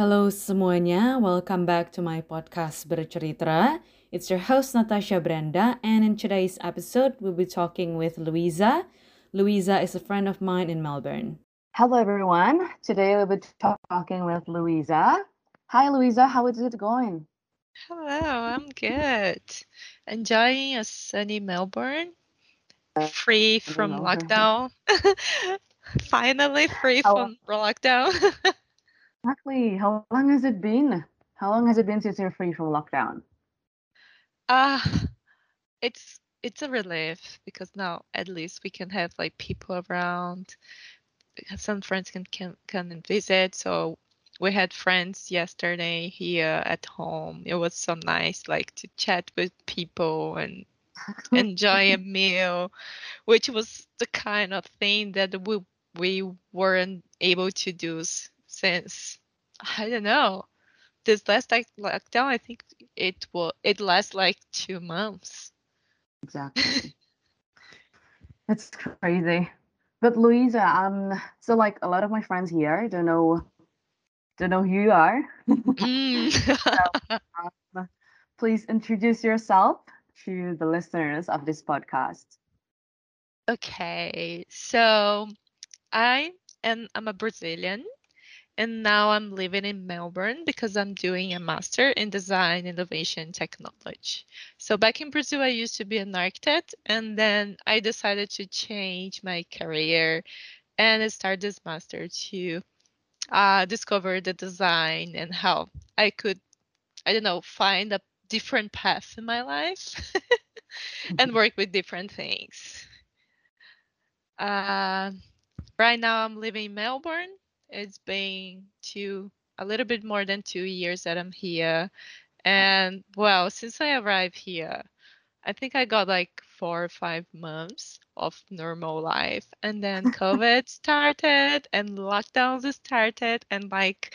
Halo semuanya, welcome back to my podcast Bercerita. It's your host Natasha Brenda, and in today's episode, we'll be talking with Louisa. Louisa is a friend of mine in Melbourne. Hello, everyone. Today we'll be talking with Louisa. Hi, Louisa. How is it going? Hello, I'm good. Enjoying a sunny Melbourne, free from Melbourne. lockdown. Finally free How- from lockdown. Exactly. How long has it been? How long has it been since you're free from lockdown? Ah, it's it's a relief because now at least we can have like people around. Some friends can can come and visit. So we had friends yesterday here at home. It was so nice, like to chat with people and enjoy a meal, which was the kind of thing that we we weren't able to do since I don't know this last like lockdown. I think it will it lasts like two months. Exactly. It's crazy. But Louisa, um, so like a lot of my friends here don't know don't know who you are. Mm. Please introduce yourself to the listeners of this podcast. okay, so I am I'm a Brazilian. And now I'm living in Melbourne because I'm doing a master in design, innovation, technology. So back in Brazil, I used to be an architect, and then I decided to change my career and start this master to uh, discover the design and how I could, I don't know, find a different path in my life and work with different things. Uh, right now, I'm living in Melbourne. It's been two, a little bit more than two years that I'm here. And well, since I arrived here, I think I got like four or five months of normal life. And then COVID started and lockdowns started. And like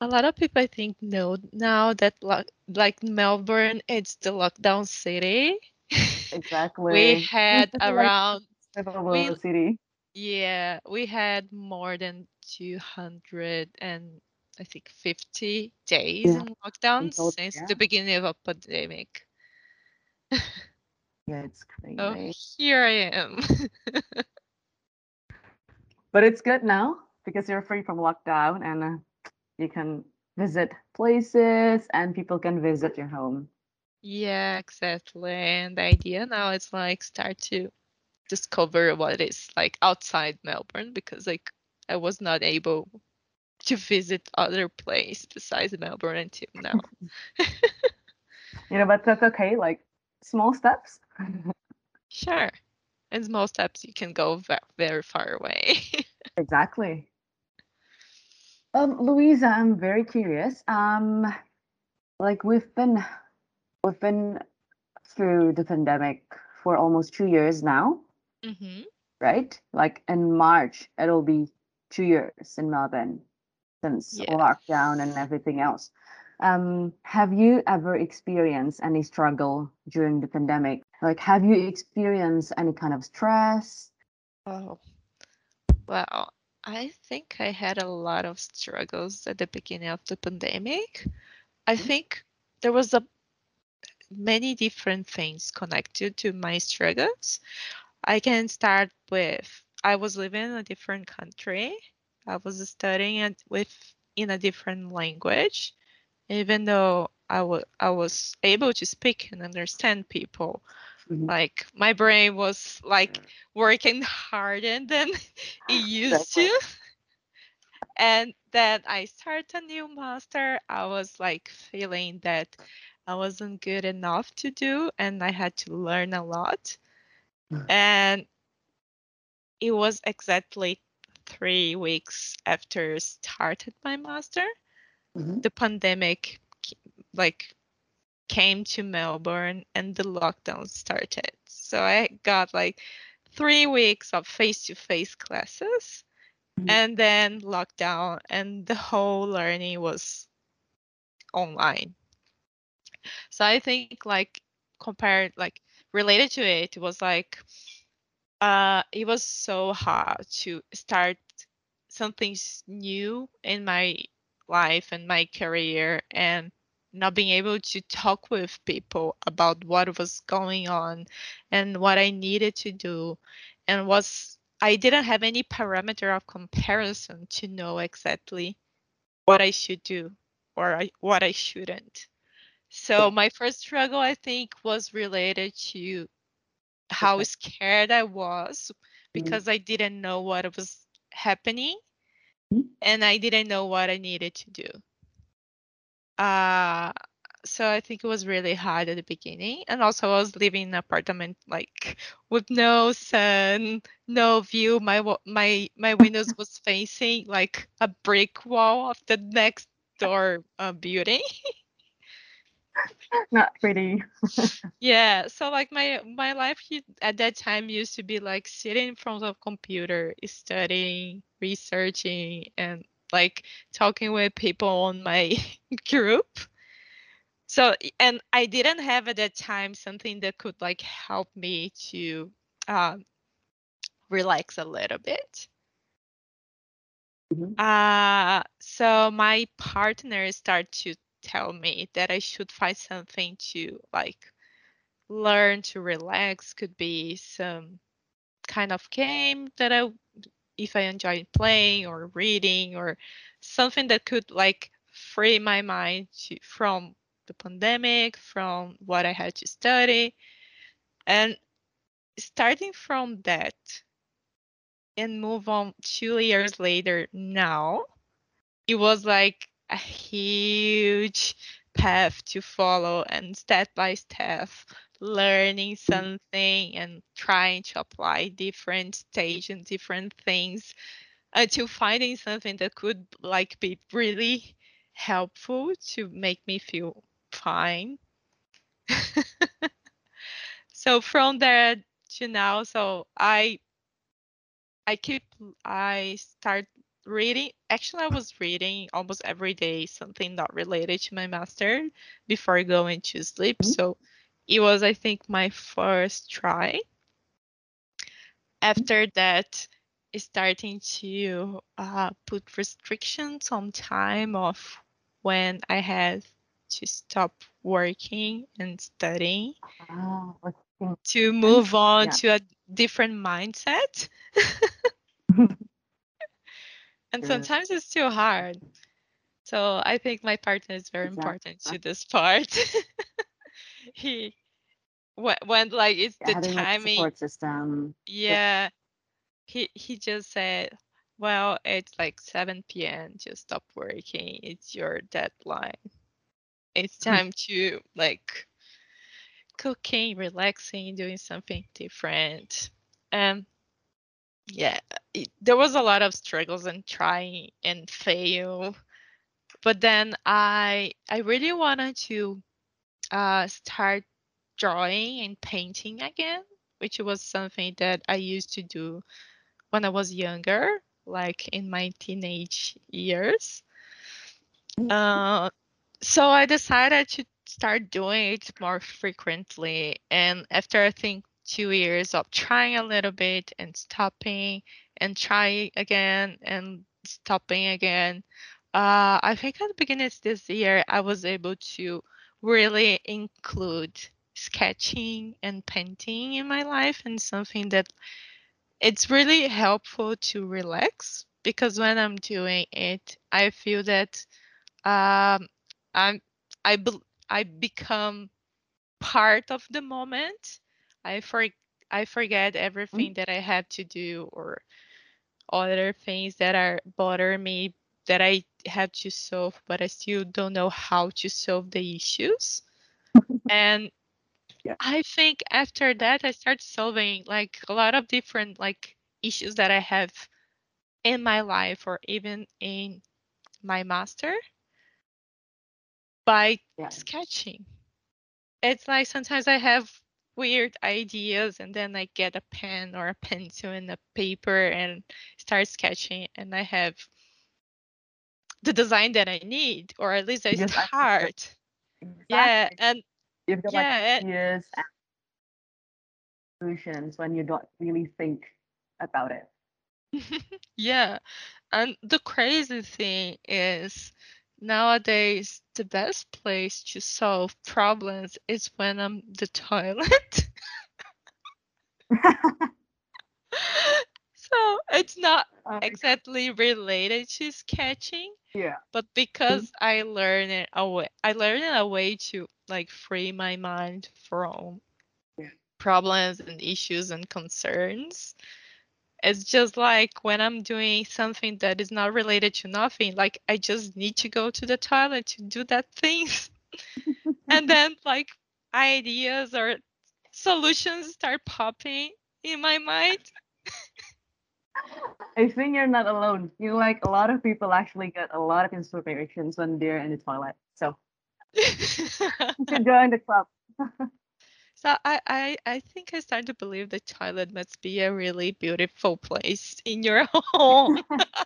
a lot of people, I think, know now that lo- like Melbourne, it's the lockdown city. Exactly. we had like around livable we- city. Yeah, we had more than 200 and I think 50 days Yeah, in lockdown total, since yeah. the beginning of a pandemic. Yeah, it's crazy. Oh, here I am. But it's good now because you're free from lockdown and uh, you can visit places and people can visit your home. yeah, exactly. And the idea now is like start to discover what is like outside Melbourne because like I was not able to visit other place besides Melbourne until now. You know, but that's okay. Like small steps. Sure. In small steps, you can go ve- very far away. exactly. Um, Louisa, I'm very curious. Um, like we've been we've been through the pandemic for almost two years now, hmm right? Like in March, it'll be two years in Melbourne since Yes. lockdown and everything else. Um, have you ever experienced any struggle during the pandemic? Like, have you experienced any kind of stress? Oh, well, I think I had a lot of struggles at the beginning of the pandemic. I Mhm. think there was a many different things connected to my struggles. I can start with I was living in a different country. I was studying it with in a different language, even though I wa- I was able to speak and understand people. Mhm. Like my brain was like working harder than it used to. And then I start a new master. I was like feeling that I wasn't good enough to do, and I had to learn a lot. Mm. And it was exactly three weeks after started my master, Mhm. the pandemic like came to Melbourne and the lockdown started. So I got like three weeks of face-to-face classes Mhm. and then lockdown and the whole learning was online. So I think like compared like related to it, it was like uh it was so hard to start something new in my life and my career and not being able to talk with people about what was going on and what I needed to do and was I didn't have any parameter of comparison to know exactly what I should do or I, what I shouldn't. So my first struggle I think was related to how scared I was Mhm. because I didn't know what was happening Mhm. and I didn't know what I needed to do. Uh so I think it was really hard at the beginning. And also I was living in an apartment like with no sun, no view. My my my windows was facing like a brick wall of the next door uh, building. Not pretty. Yeah, so like my my life at that time used to be like sitting in front of computer, studying, researching, and like talking with people on my group. So and I didn't have at that time something that could like help me to um, relax a little bit. Mhm. Uh, so my partner started to tell me that I should find something to like learn to relax. Could be some kind of game that I, if I enjoy playing or reading or something that could like free my mind to, from the pandemic, from what I had to study. And starting from that and move on two years later now, it was like a huge path to follow and step by step learning something and trying to apply different stage and different things uh, until finding something that could like be really helpful to make me feel fine. So from there to now so i i keep i start reading actually i was reading almost every day something not related to my master before going to sleep Mhm. so it was i think my first try after that starting to uh, put restrictions on time of when i had to stop working and studying okay. to move on Yeah. to a different mindset and sometimes it's too hard. So i think my partner is very important to this part. He when, when like it's Yeah, the having like a timing support system. yeah. He he just said well it's like 7 p.m just stop working. It's your deadline. It's time to like cooking relaxing doing something different. Um yeah it, there was a lot of struggles and trying and fail but then i i really wanted to uh start drawing and painting again which was something that i used to do when i was younger like in my teenage years. Uh so i decided to start doing it more frequently and after i think two years of trying a little bit and stopping and trying again and stopping again uh, i think at the beginning of this year i was able to really include sketching and painting in my life and something that it's really helpful to relax because when i'm doing it i feel that um, I'm I bel I become part of the moment. I for I forget mm-hmm. everything that I have to do or other things that are bother me that I have to solve, but I still don't know how to solve the issues. And Yeah. I think after that I start solving like a lot of different like issues that I have in my life or even in my master by Yeah. sketching. it's like sometimes I have weird ideas and then I get a pen or a pencil and a paper and start sketching and I have the design that I need or at least I I- start. Yeah, and You've got yeah, like ideas and solutions when you don't really think about it. yeah. And the crazy thing is nowadays the best place to solve problems is when I'm the toilet. so it's not Um, exactly related to sketching, yeah. but because I learned it a way, I learned a way to like free my mind from Yeah. problems and issues and concerns. It's just like when I'm doing something that is not related to nothing, like I just need to go to the toilet to do that thing. and then like ideas or solutions start popping in my mind. I think you're not alone. You like a lot of people actually get a lot of inspirations when they're in the toilet. So you should join the club. So I, I I think I start to believe that toilet must be a really beautiful place in your home.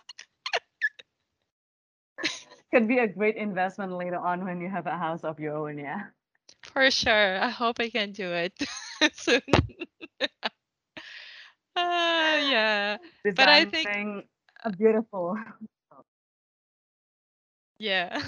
Could be a great investment later on when you have a house of your own, yeah. For sure. I hope I can do it soon. uh, yeah. But I think- a beautiful Yeah.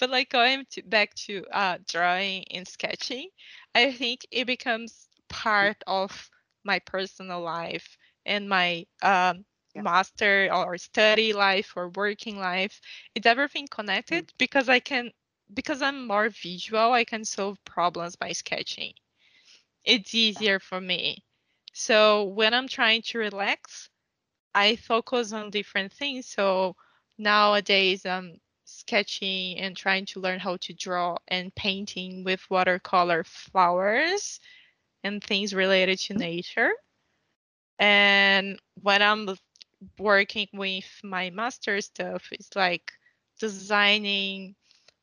But like going to back to uh drawing and sketching, I think it becomes part of my personal life and my um Yeah. master or study life or working life. It's everything connected because I can because I'm more visual, I can solve problems by sketching. It's easier for me. So when I'm trying to relax, I focus on different things. So nowadays I'm sketching and trying to learn how to draw and painting with watercolor flowers and things related to nature. And when I'm working with my master stuff, it's like designing.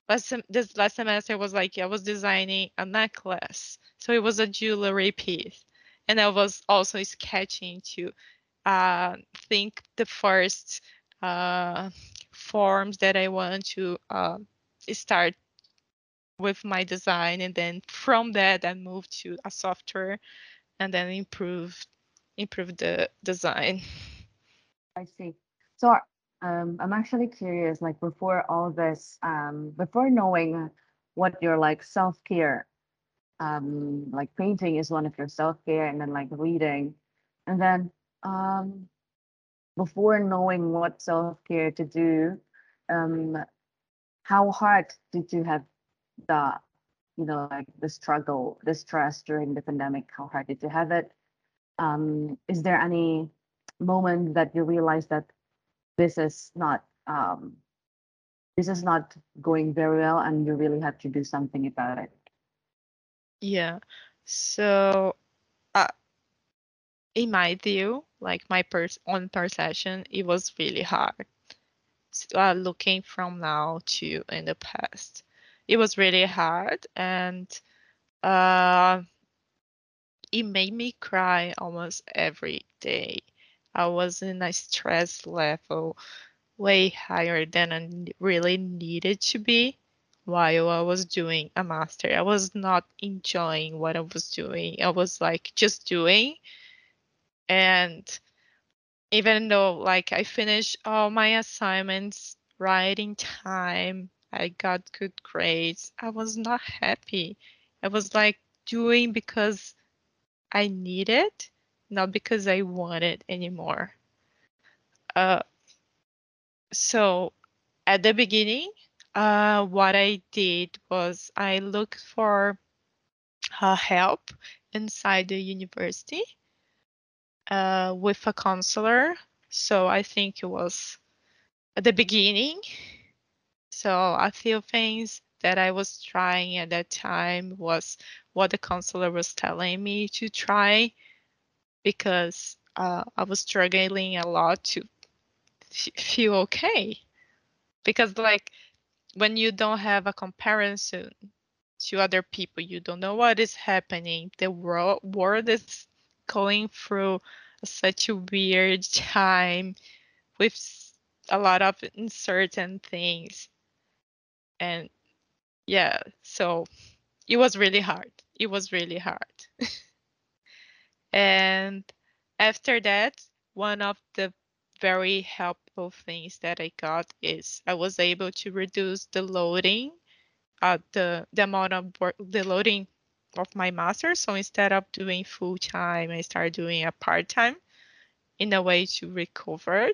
Last this last semester was like I was designing a necklace, so it was a jewelry piece, and I was also sketching to uh, think the first uh, forms that I want to uh, start with my design, and then from that I move to a software, and then improve improve the design. I see. So um, I'm actually curious, like before all this, um, before knowing what your like self-care, um, like painting is one of your self-care, and then like reading, and then um, before knowing what self-care to do, um, how hard did you have the, you know, like the struggle, the stress during the pandemic? How hard did you have it? Um, is there any moment that you realize that this is not um, this is not going very well and you really have to do something about it Yeah. So, uh, in my view, like my pers- own perception, it was really hard. s- Uh, looking from now to in the past, it was really hard, and uh, it made me cry almost every day. I was in a stress level way higher than I really needed to be while I was doing a master. I was not enjoying what I was doing. I was like just doing. And even though like I finished all my assignments right in time, I got good grades, I was not happy. I was like doing because I need it, not because I want it anymore. Uh, so at the beginning, uh, what I did was I looked for uh, help inside the university uh, with a counselor. So I think it was at the beginning. So a few things that I was trying at that time was what the counselor was telling me to try because uh, I was struggling a lot to feel okay. Because like when you don't have a comparison to other people, you don't know what is happening. The world world is going through such a weird time with a lot of uncertain things. And yeah, so it was really hard. It was really hard. and after that, one of the very helpful things that I got is I was able to reduce the loading, uh, the the amount of work, the loading of my master. So instead of doing full time, I started doing a part time in a way to recover.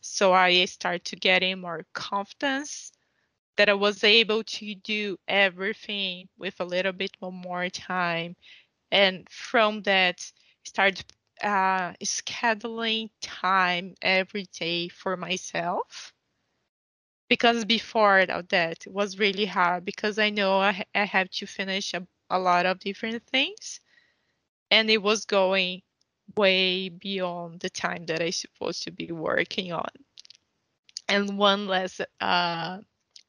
So I start to getting more confidence that I was able to do everything with a little bit more time. And from that, start uh, scheduling time every day for myself. Because before that, it was really hard because I know I, I have to finish a, a lot of different things. And it was going way beyond the time that I supposed to be working on. And one less uh,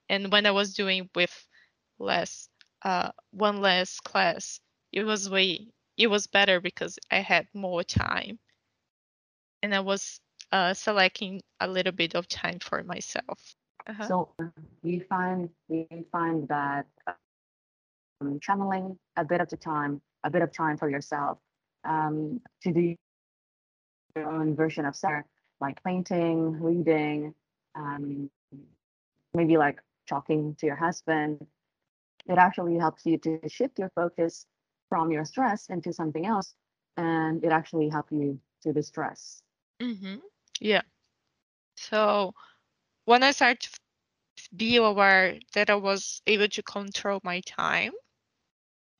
and when I was doing with less uh, one less class, it was way it was better because I had more time, and I was uh, selecting a little bit of time for myself. Uh-huh. So we find we find that um, channeling a bit of the time, a bit of time for yourself um, to do your own version of self, like painting, reading, um, maybe like talking to your husband, it actually helps you to shift your focus from your stress into something else, and it actually helps you to distress. Mm-hmm. Yeah. So when I started to be aware that I was able to control my time,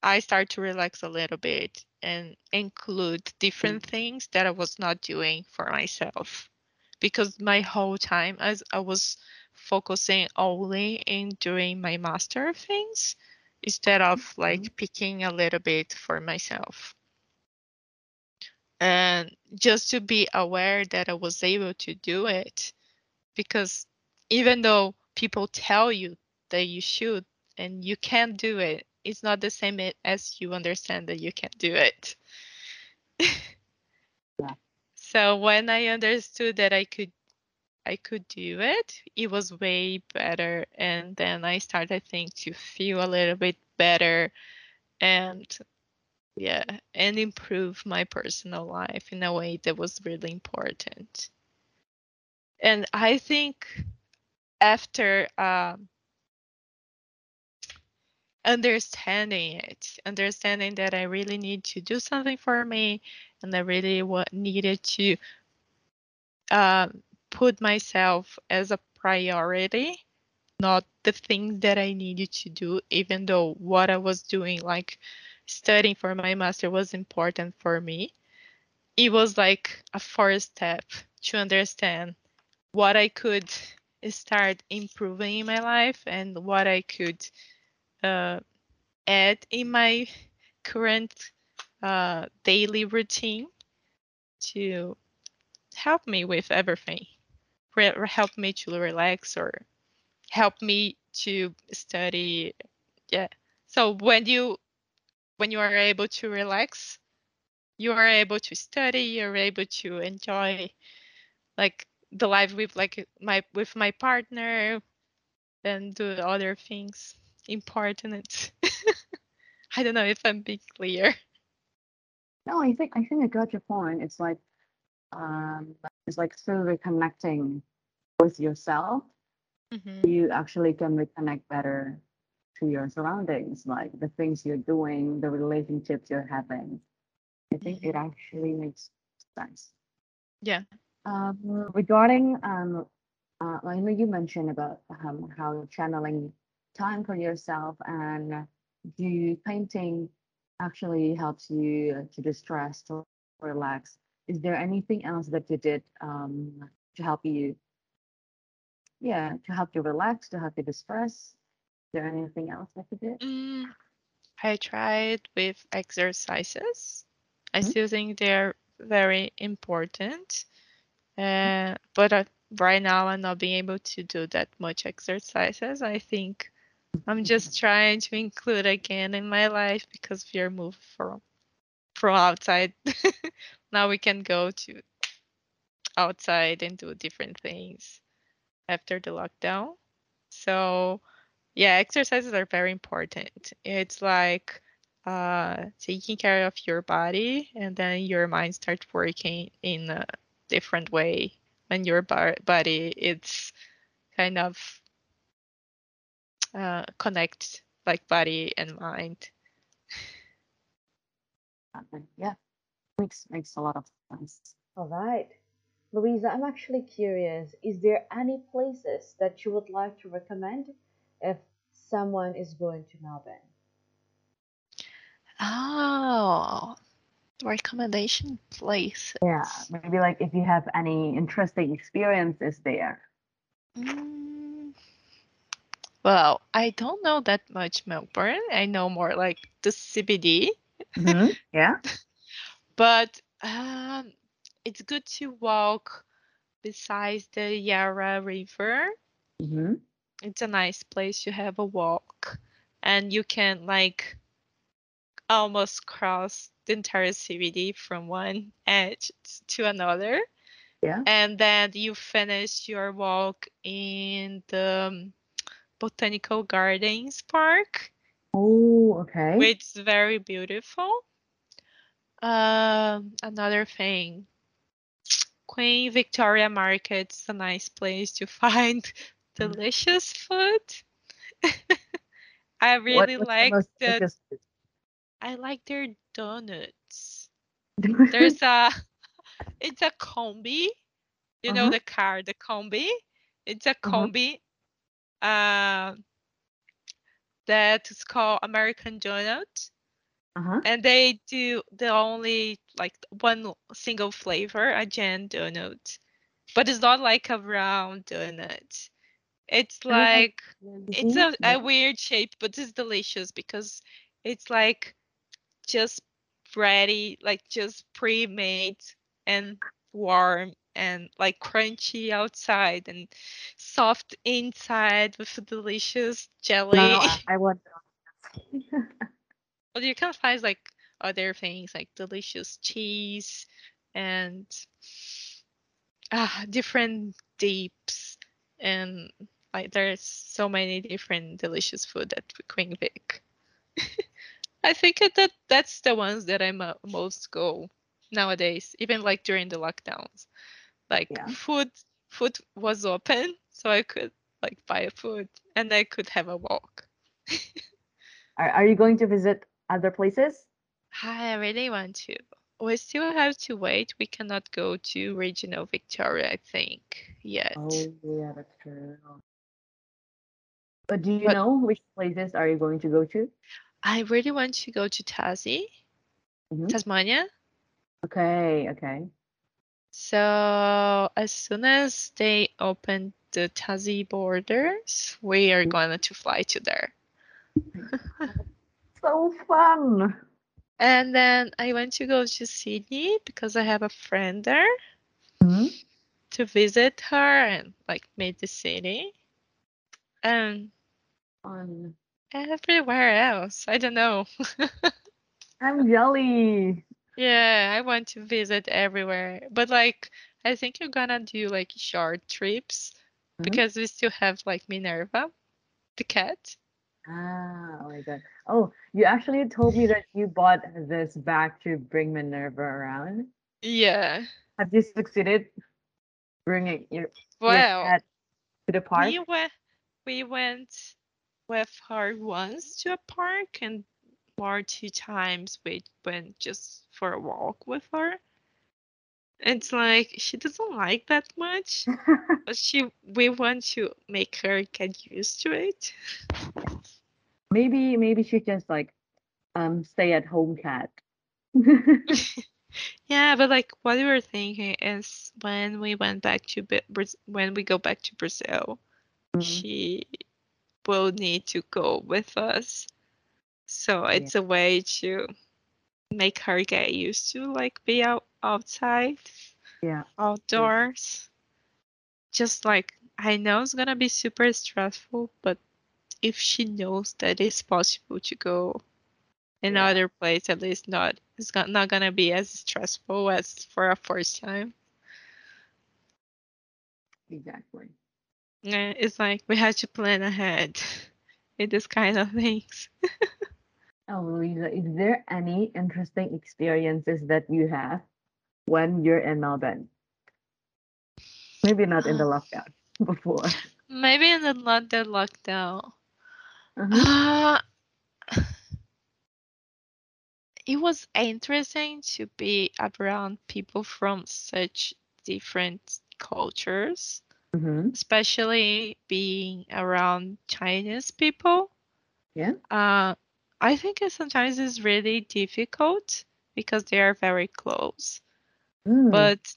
I started to relax a little bit and include different mm-hmm. things that I was not doing for myself. Because my whole time as I was focusing only in doing my master things instead of mm-hmm. like picking a little bit for myself. And just to be aware that I was able to do it because even though people tell you that you should and you can't do it, it's not the same as you understand that you can do it. yeah. So when I understood that I could I could do it, it was way better. And then I started, I think, to feel a little bit better and yeah, and improve my personal life in a way that was really important. And I think after um, understanding it, understanding that I really need to do something for me, and I really what needed to um, put myself as a priority, not the things that I needed to do, even though what I was doing, like studying for my master, was important for me. It was like a first step to understand what I could start improving in my life and what I could uh, add in my current uh, daily routine to help me with everything. Re- help me to relax or help me to study. Yeah. So when you when you are able to relax you are able to study you're able to enjoy like the life with like my with my partner and do other things important i don't know if i'm being clear no i think i think i got your point it's like um it's like still reconnecting with yourself, mm-hmm. you actually can reconnect better to your surroundings, like the things you're doing, the relationships you're having. I think mm-hmm. it actually makes sense. Yeah. Um, regarding, um, uh, I know you mentioned about um, how channeling time for yourself and do painting actually helps you to distress or relax. Is there anything else that you did um, to help you yeah, to help you relax, to help you distress. Is there anything else that you did? Mm, I tried with exercises. I mm-hmm. still think they're very important. Uh, but uh, right now, I'm not being able to do that much exercises. I think I'm just trying to include again in my life because we are moved from from outside. now we can go to outside and do different things after the lockdown. So, yeah, exercises are very important. It's like uh, taking care of your body, and then your mind starts working in a different way. when your bar- body it's kind of uh, connect like body and mind. Yeah, makes makes a lot of sense. All right. Louisa, I'm actually curious. Is there any places that you would like to recommend if someone is going to Melbourne? Oh, recommendation place. Yeah, maybe like if you have any interesting experiences there. Mm, well, I don't know that much Melbourne. I know more like the CBD, Mhm, Yeah. but um, it's good to walk beside the Yarra River. hmm It's a nice place to have a walk, and you can like almost cross the entire CBD from one edge to another. Yeah. And then you finish your walk in the um, Botanical Gardens Park, Oh, okay. which is very beautiful. Um, another thing, Queen Victoria Market's a nice place to find delicious food. I really the like most the I like their donuts. There's a it's a Kombi. You know Uh-huh. the car, the Kombi. It's a Uh-huh. Uh, that is called American Donut. uh-huh. And they do the only like one single flavor, a jam donut. But it's not like a round donut. It's like it's a, a weird shape, but it's delicious because it's like just ready, like just pre-made and warm and like crunchy outside and soft inside with a delicious jelly. No, I, I want. But you can find like other things like delicious cheese and ah different dips and like there's so many different delicious food at Queen Vic. I think that that's the ones that I mo- most go nowadays, even like during the lockdowns. Like Yeah. food food was open, so I could like buy food and I could have a walk. Are, are you going to visit other places? I really want to. We still have to wait. We cannot go to regional Victoria, I think, yet. Oh, yeah, that's true. But do you But- know which places are you going to go to? I really want to go to Tassie, Mhm. Tasmania. Okay, okay. So as soon as they open the Tassie borders, we are going to fly to there. So fun. And then I want to go to Sydney because I have a friend there Mhm. to visit her and like meet the city. And Fun. everywhere else, I don't know. I'm jelly. Yeah, I want to visit everywhere. But like I think you're gonna do like short trips Mhm. because we still have like Minerva, the cat. Ah, oh my god. Oh, you actually told me that you bought this bag to bring Minerva around. Yeah. Have you succeeded bringing your, your Well, cat to the park? we we went with her once to a park and more two times we went just for a walk with her. It's like she doesn't like that much, but she we want to make her get used to it. maybe maybe she just like um stay at home cat. Yeah, but like what we were thinking is when we went back to when we go back to Brazil, Mhm. she will need to go with us. So it's a way to make her get used to like be out outside, Yeah. outdoors. Just like I know it's gonna be super stressful, but if she knows that it's possible to go in Yeah. other place, at least not it's not, not gonna be as stressful as for a first time. Exactly. Yeah, it's like we have to plan ahead with this kind of things. Oh, Louisa, is there any interesting experiences that you have when you're in Melbourne? Maybe not in the lockdown before. Maybe in the the lockdown. Uh-huh. Uh, it was interesting to be around people from such different cultures, Mhm. especially being around Chinese people. Yeah. Uh, I think it sometimes is really difficult because they are very close. Mm. But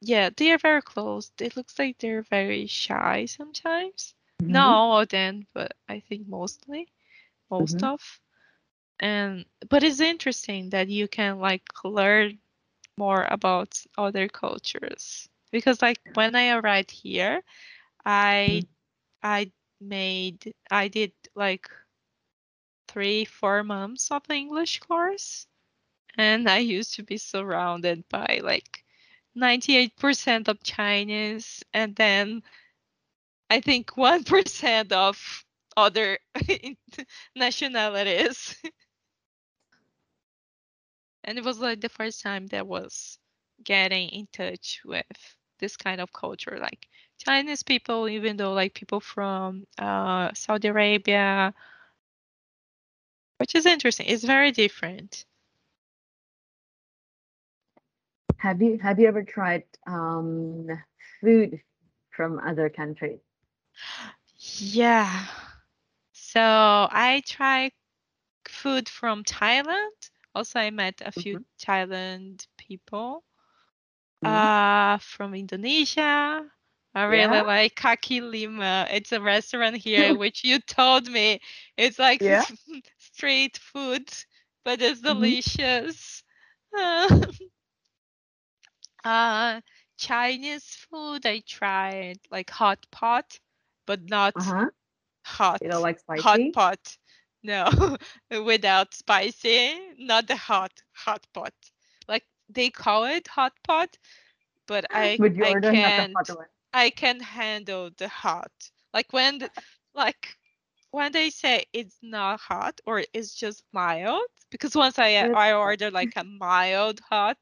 yeah, they are very close. It looks like they're very shy sometimes. Mhm. Not all of them, but I think mostly, most Mhm. of. And but it's interesting that you can like learn more about other cultures because like when I arrived here, I I made I did like three four months of the English course, and I used to be surrounded by like 98% of Chinese and then I think 1% of other nationalities. and it was like the first time that was getting in touch with this kind of culture like Chinese people even though like people from uh, Saudi Arabia which is interesting it's very different Have you have you ever tried um food from other countries? Yeah. So I tried food from Thailand. Also, I met a few Thailand people. Mhm. Uh, from Indonesia. I really Yeah? like Kaki Lima. It's a restaurant here, which you told me it's like Yeah? street food, but it's Mhm. delicious. uh, Chinese food, I tried like hot pot, but not Uh-huh. hot You don't like hot pot. No, without spicy, not the hot hot pot. Like they call it hot pot, but I you I the can't? I can handle the hot. Like when the, like when they say it's not hot or it's just mild, because once I I ordered like a mild hot,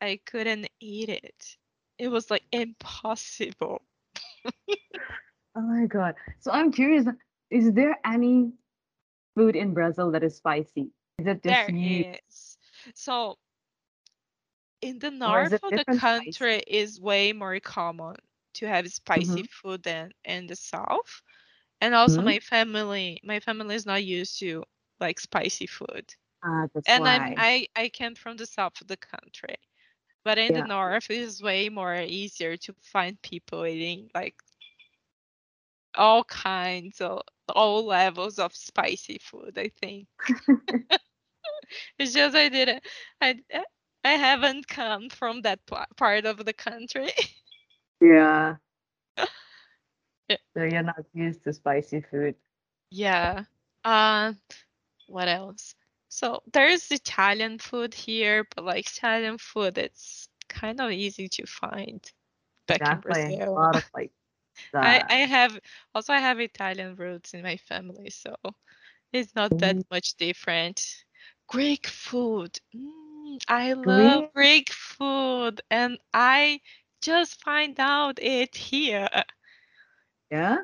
I couldn't eat it. It was like impossible. Oh my God. So I'm curious, is there any food in Brazil that is spicy? Is it just There is. So in the north of the different spice? country is way more common to have spicy Mhm. food than in the south. And also Mhm. my family my family is not used to like spicy food. That's And I'm. I I came from the south of the country. But in the north it is way more easier to find people eating like all kinds of all levels of spicy food, I think. It's just I didn't I I haven't come from that pa- part of the country. Yeah. Yeah. So you're not used to spicy food. Yeah. Uh, what else? So there's Italian food here, but like Italian food, it's kind of easy to find back in Exactly. A lot of like I I have also I have Italian roots in my family, so it's not that Mm, much different. Greek food. Mm, I Greek. love Greek food, and I just find out it here. Yeah.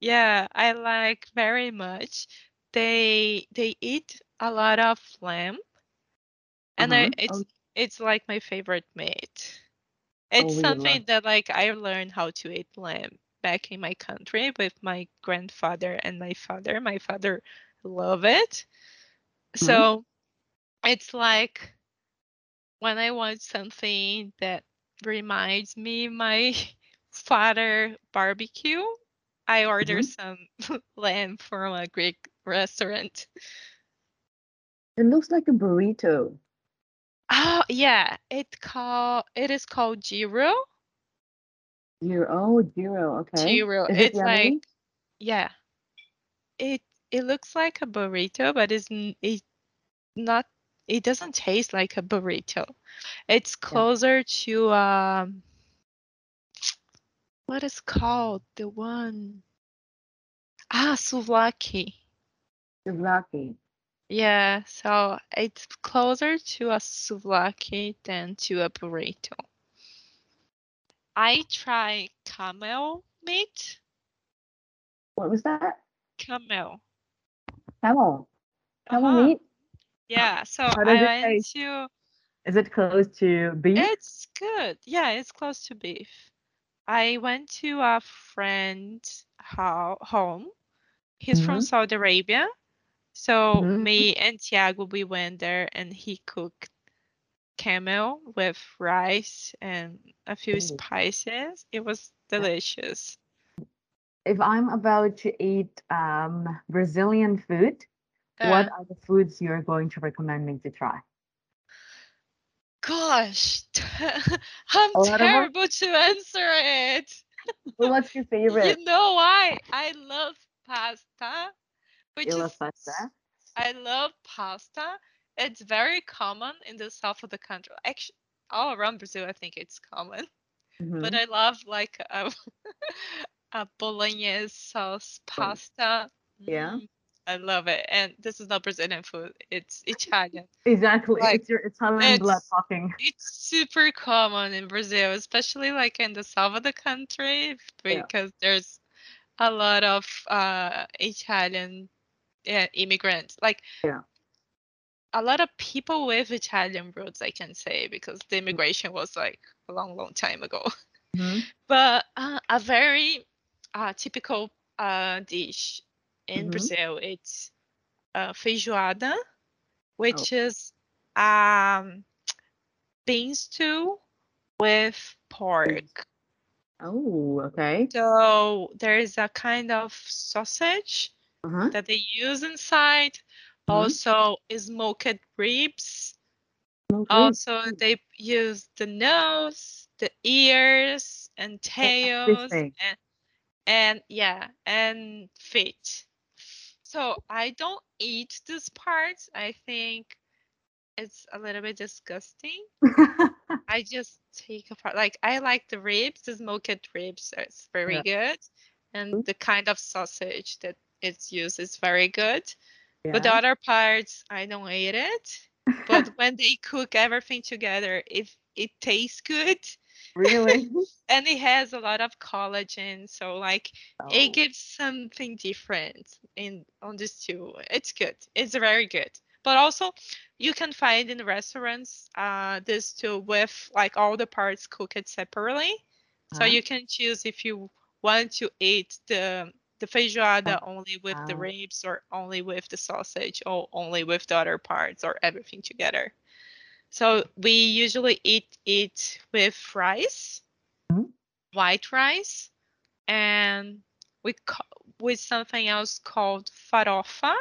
Yeah, I like very much. They they eat a lot of lamb, and Uh-huh. it's Oh, it's like my favorite meat. oh, It's love. something that like I learned how to eat lamb back in my country with my grandfather and my father. My father love it. Mhm. So it's like when I want something that reminds me my father barbecue, I order Mhm. some lamb from a Greek restaurant. It looks like a burrito. Oh yeah, it call it is called gyro. Gyro. Oh, gyro. Okay. Gyro. Is it It's like yeah, it it looks like a burrito, but it's it not. It doesn't taste like a burrito. It's Yeah. closer to um what is called the one ah souvlaki. Souvlaki. Yeah, so it's closer to a souvlaki than to a burrito. I try camel meat. What was that? Camel. Camel. Camel Uh-huh. meat. Yeah. So I went taste? to. Is it close to beef? It's good. Yeah, it's close to beef. I went to a friend ho- home. He's from Mhm. Saudi Arabia. So Mhm. me and Tiago, we went there and he cooked camel with rice and a few Ooh. spices. It was delicious. If I'm about to eat um, Brazilian food, what Uh, are the foods you're going to recommend me to try? Gosh, I'm A lot of them? terrible to answer it. Well, what's your favorite? You know why? I love pasta, which You is love pasta? I love pasta. It's very common in the south of the country. Actually, all around Brazil, I think it's common. But Mhm. I love like a, a bolognese sauce pasta. Yeah. Mm, I love it. And this is not Brazilian food. It's Italian. Exactly. like, it's your Italian blood talking. It's super common in Brazil, especially like in the south of the country, Yeah. because there's a lot of uh, Italian uh, immigrants. Like Yeah. a lot of people with Italian roots, I can say, because Mm. the immigration was like a long, long time ago. Mhm. But uh, a very uh, typical uh, dish in Mhm. Brazil, it's uh, feijoada, Oh. which is um, bean stew with pork. Oh, okay. So there is a kind of sausage Uh-huh. that they use inside. Mhm. Also, smoked ribs. Smoked ribs. Also, they use the nose, the ears, and tails, and and yeah, and feet. So I don't eat these parts. I think it's a little bit disgusting. I just take apart. Like I like the ribs, the smoked ribs. It's very Yeah. good, and mm-hmm. the kind of sausage that it's used is very good. yeah. But the other parts, I don't eat it. But when they cook everything together, if it tastes good, really? and it has a lot of collagen, so like it Oh, gives something different in on this stew. It's good. It's very good. But also, you can find in restaurants uh, this stew with like all the parts cooked separately. So Uh-huh. you can choose if you want to eat the the feijoada only with the Ah. ribs or only with the sausage or only with the other parts or everything together. So we usually eat it with rice, Mhm. white rice, and we ca- with something else called farofa,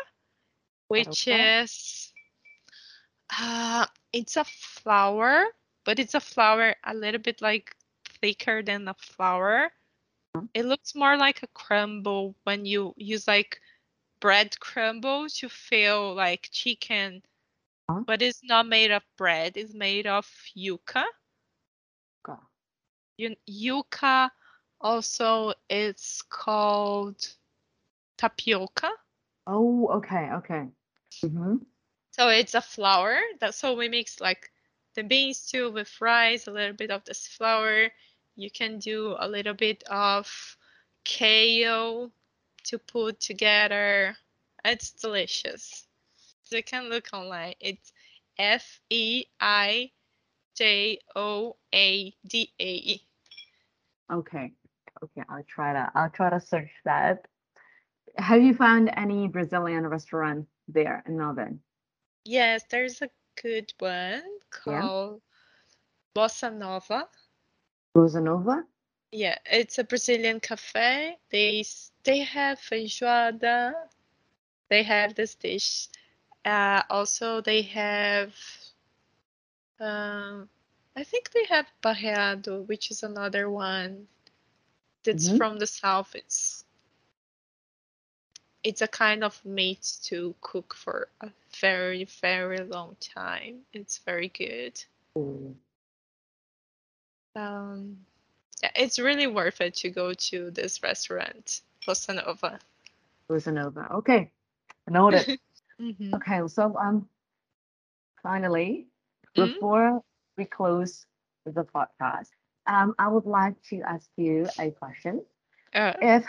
which Farofa? is uh, it's a flour, but it's a flour a little bit like thicker than a flour. Mhm. It looks more like a crumble when you use like bread crumble to fill like chicken, Huh? but it's not made of bread. It's made of yuca. Yuca also it's called tapioca. Oh, okay, okay. Mm-hmm. So it's a flour that so we mix like the beans too with rice, a little bit of this flour. You can do a little bit of kale to put together. It's delicious. You can look online. It's F E I J O A D A. Okay. Okay, I'll try that. I'll try to search that. Have you found any Brazilian restaurant there in Melbourne? Yes, there's a good one called Bossa Nova. Rosa Nova? Yeah, it's a Brazilian cafe. They they have feijoada. They have this dish. Uh, also, they have. Um, I think they have barreado, which is another one that's Mhm. from the south. It's it's a kind of meat to cook for a very very long time. It's very good. Um, yeah, it's really worth it to go to this restaurant, Bossa Nova. Rosa Nova. Okay. Noted. Mhm. okay, so um finally, Mhm. before we close the podcast, um, I would like to ask you a question. Uh, If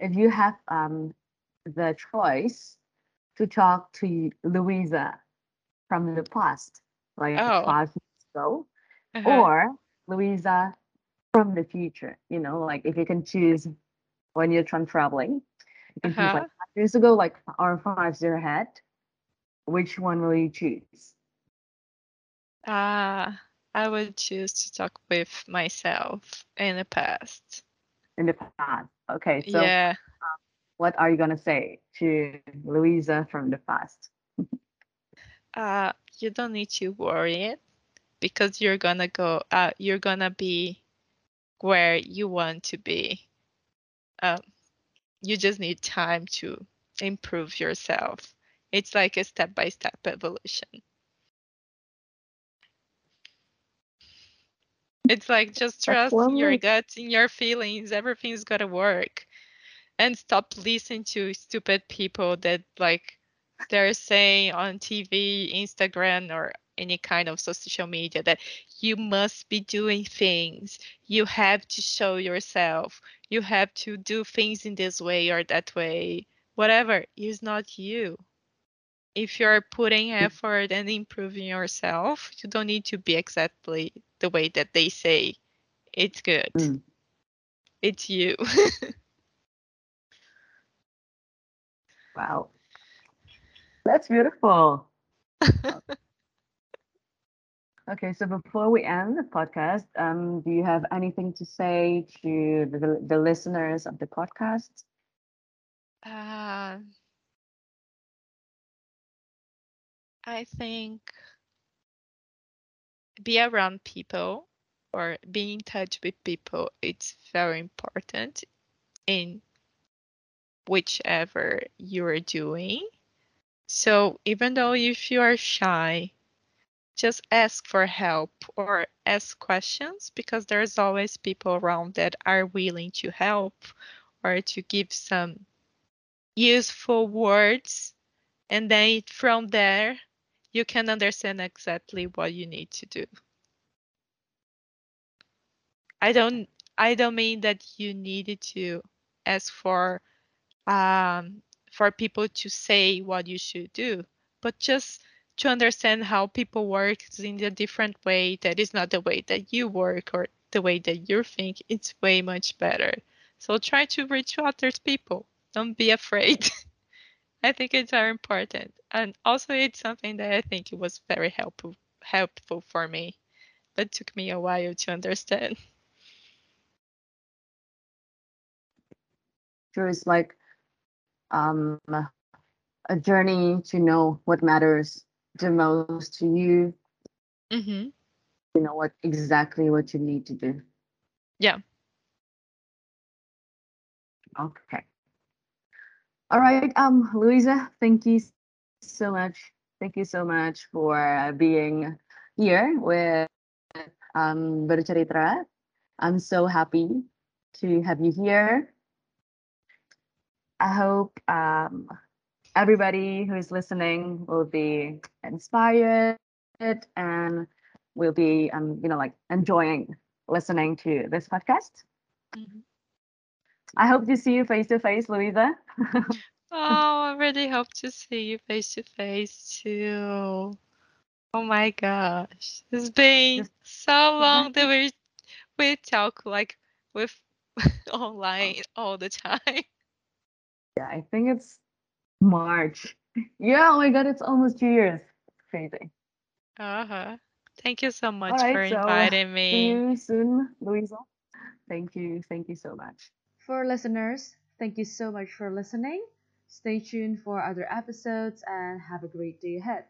if you have um the choice to talk to Louisa from the past, like Oh. five years ago, uh-huh. or Louisa from the future, you know, like if you can choose when you're time traveling, you can choose Uh-huh. like years ago, like or five years ahead. Which one will you choose? Ah, I would choose to talk with myself in the past. In the past. Okay, so yeah. what are you gonna say to Louisa from the past? Uh, you don't need to worry it because you're gonna go. Uh, you're gonna be where you want to be. Um, you just need time to improve yourself. It's like a step-by-step evolution. It's like just trust in your gut, in your feelings. Everything's gonna work. And stop listening to stupid people that like they're saying on TV, Instagram, or any kind of social media that you must be doing things. You have to show yourself. You have to do things in this way or that way. Whatever is not you. If you're putting effort and improving yourself, you don't need to be exactly the way that they say. It's good. Mm. It's you. Wow. That's beautiful. Okay, so before we end the podcast, um, do you have anything to say to the, the listeners of the podcast? Uh, I think be around people or be in touch with people. It's very important in whichever you're doing. So even though if you are shy, just ask for help or ask questions because there's always people around that are willing to help or to give some useful words. And then from there you can understand exactly what you need to do. I don't i don't mean that you needed to ask for um for people to say what you should do but just to understand how people work in a different way that is not the way that you work or the way that you think it's way much better so try to reach other people don't be afraid I think it's very important. And also it's something that I think it was very helpful helpful for me. But took me a while to understand. Sure, it's like um, a journey to know what matters the most to you. Mm-hmm. You know what exactly what you need to do. Yeah. Okay. All right, um, Louisa, thank you so much. Thank you so much for being here with um Bercerita. I'm so happy to have you here. I hope um everybody who is listening will be inspired and will be um you know like enjoying listening to this podcast. Mhm. I hope to see you face to face, Louisa. Oh, I really hope to see you face to face too. Oh my gosh. It's been so long that we we talk like with online all the time. Yeah, I think it's March. Yeah, oh my god, it's almost two years. Crazy. Uh-huh. Thank you so much right, for so, inviting See me. you soon, Louisa. Thank you. Thank you so much. For listeners, thank you so much for listening. Stay tuned for other episodes and have a great day ahead.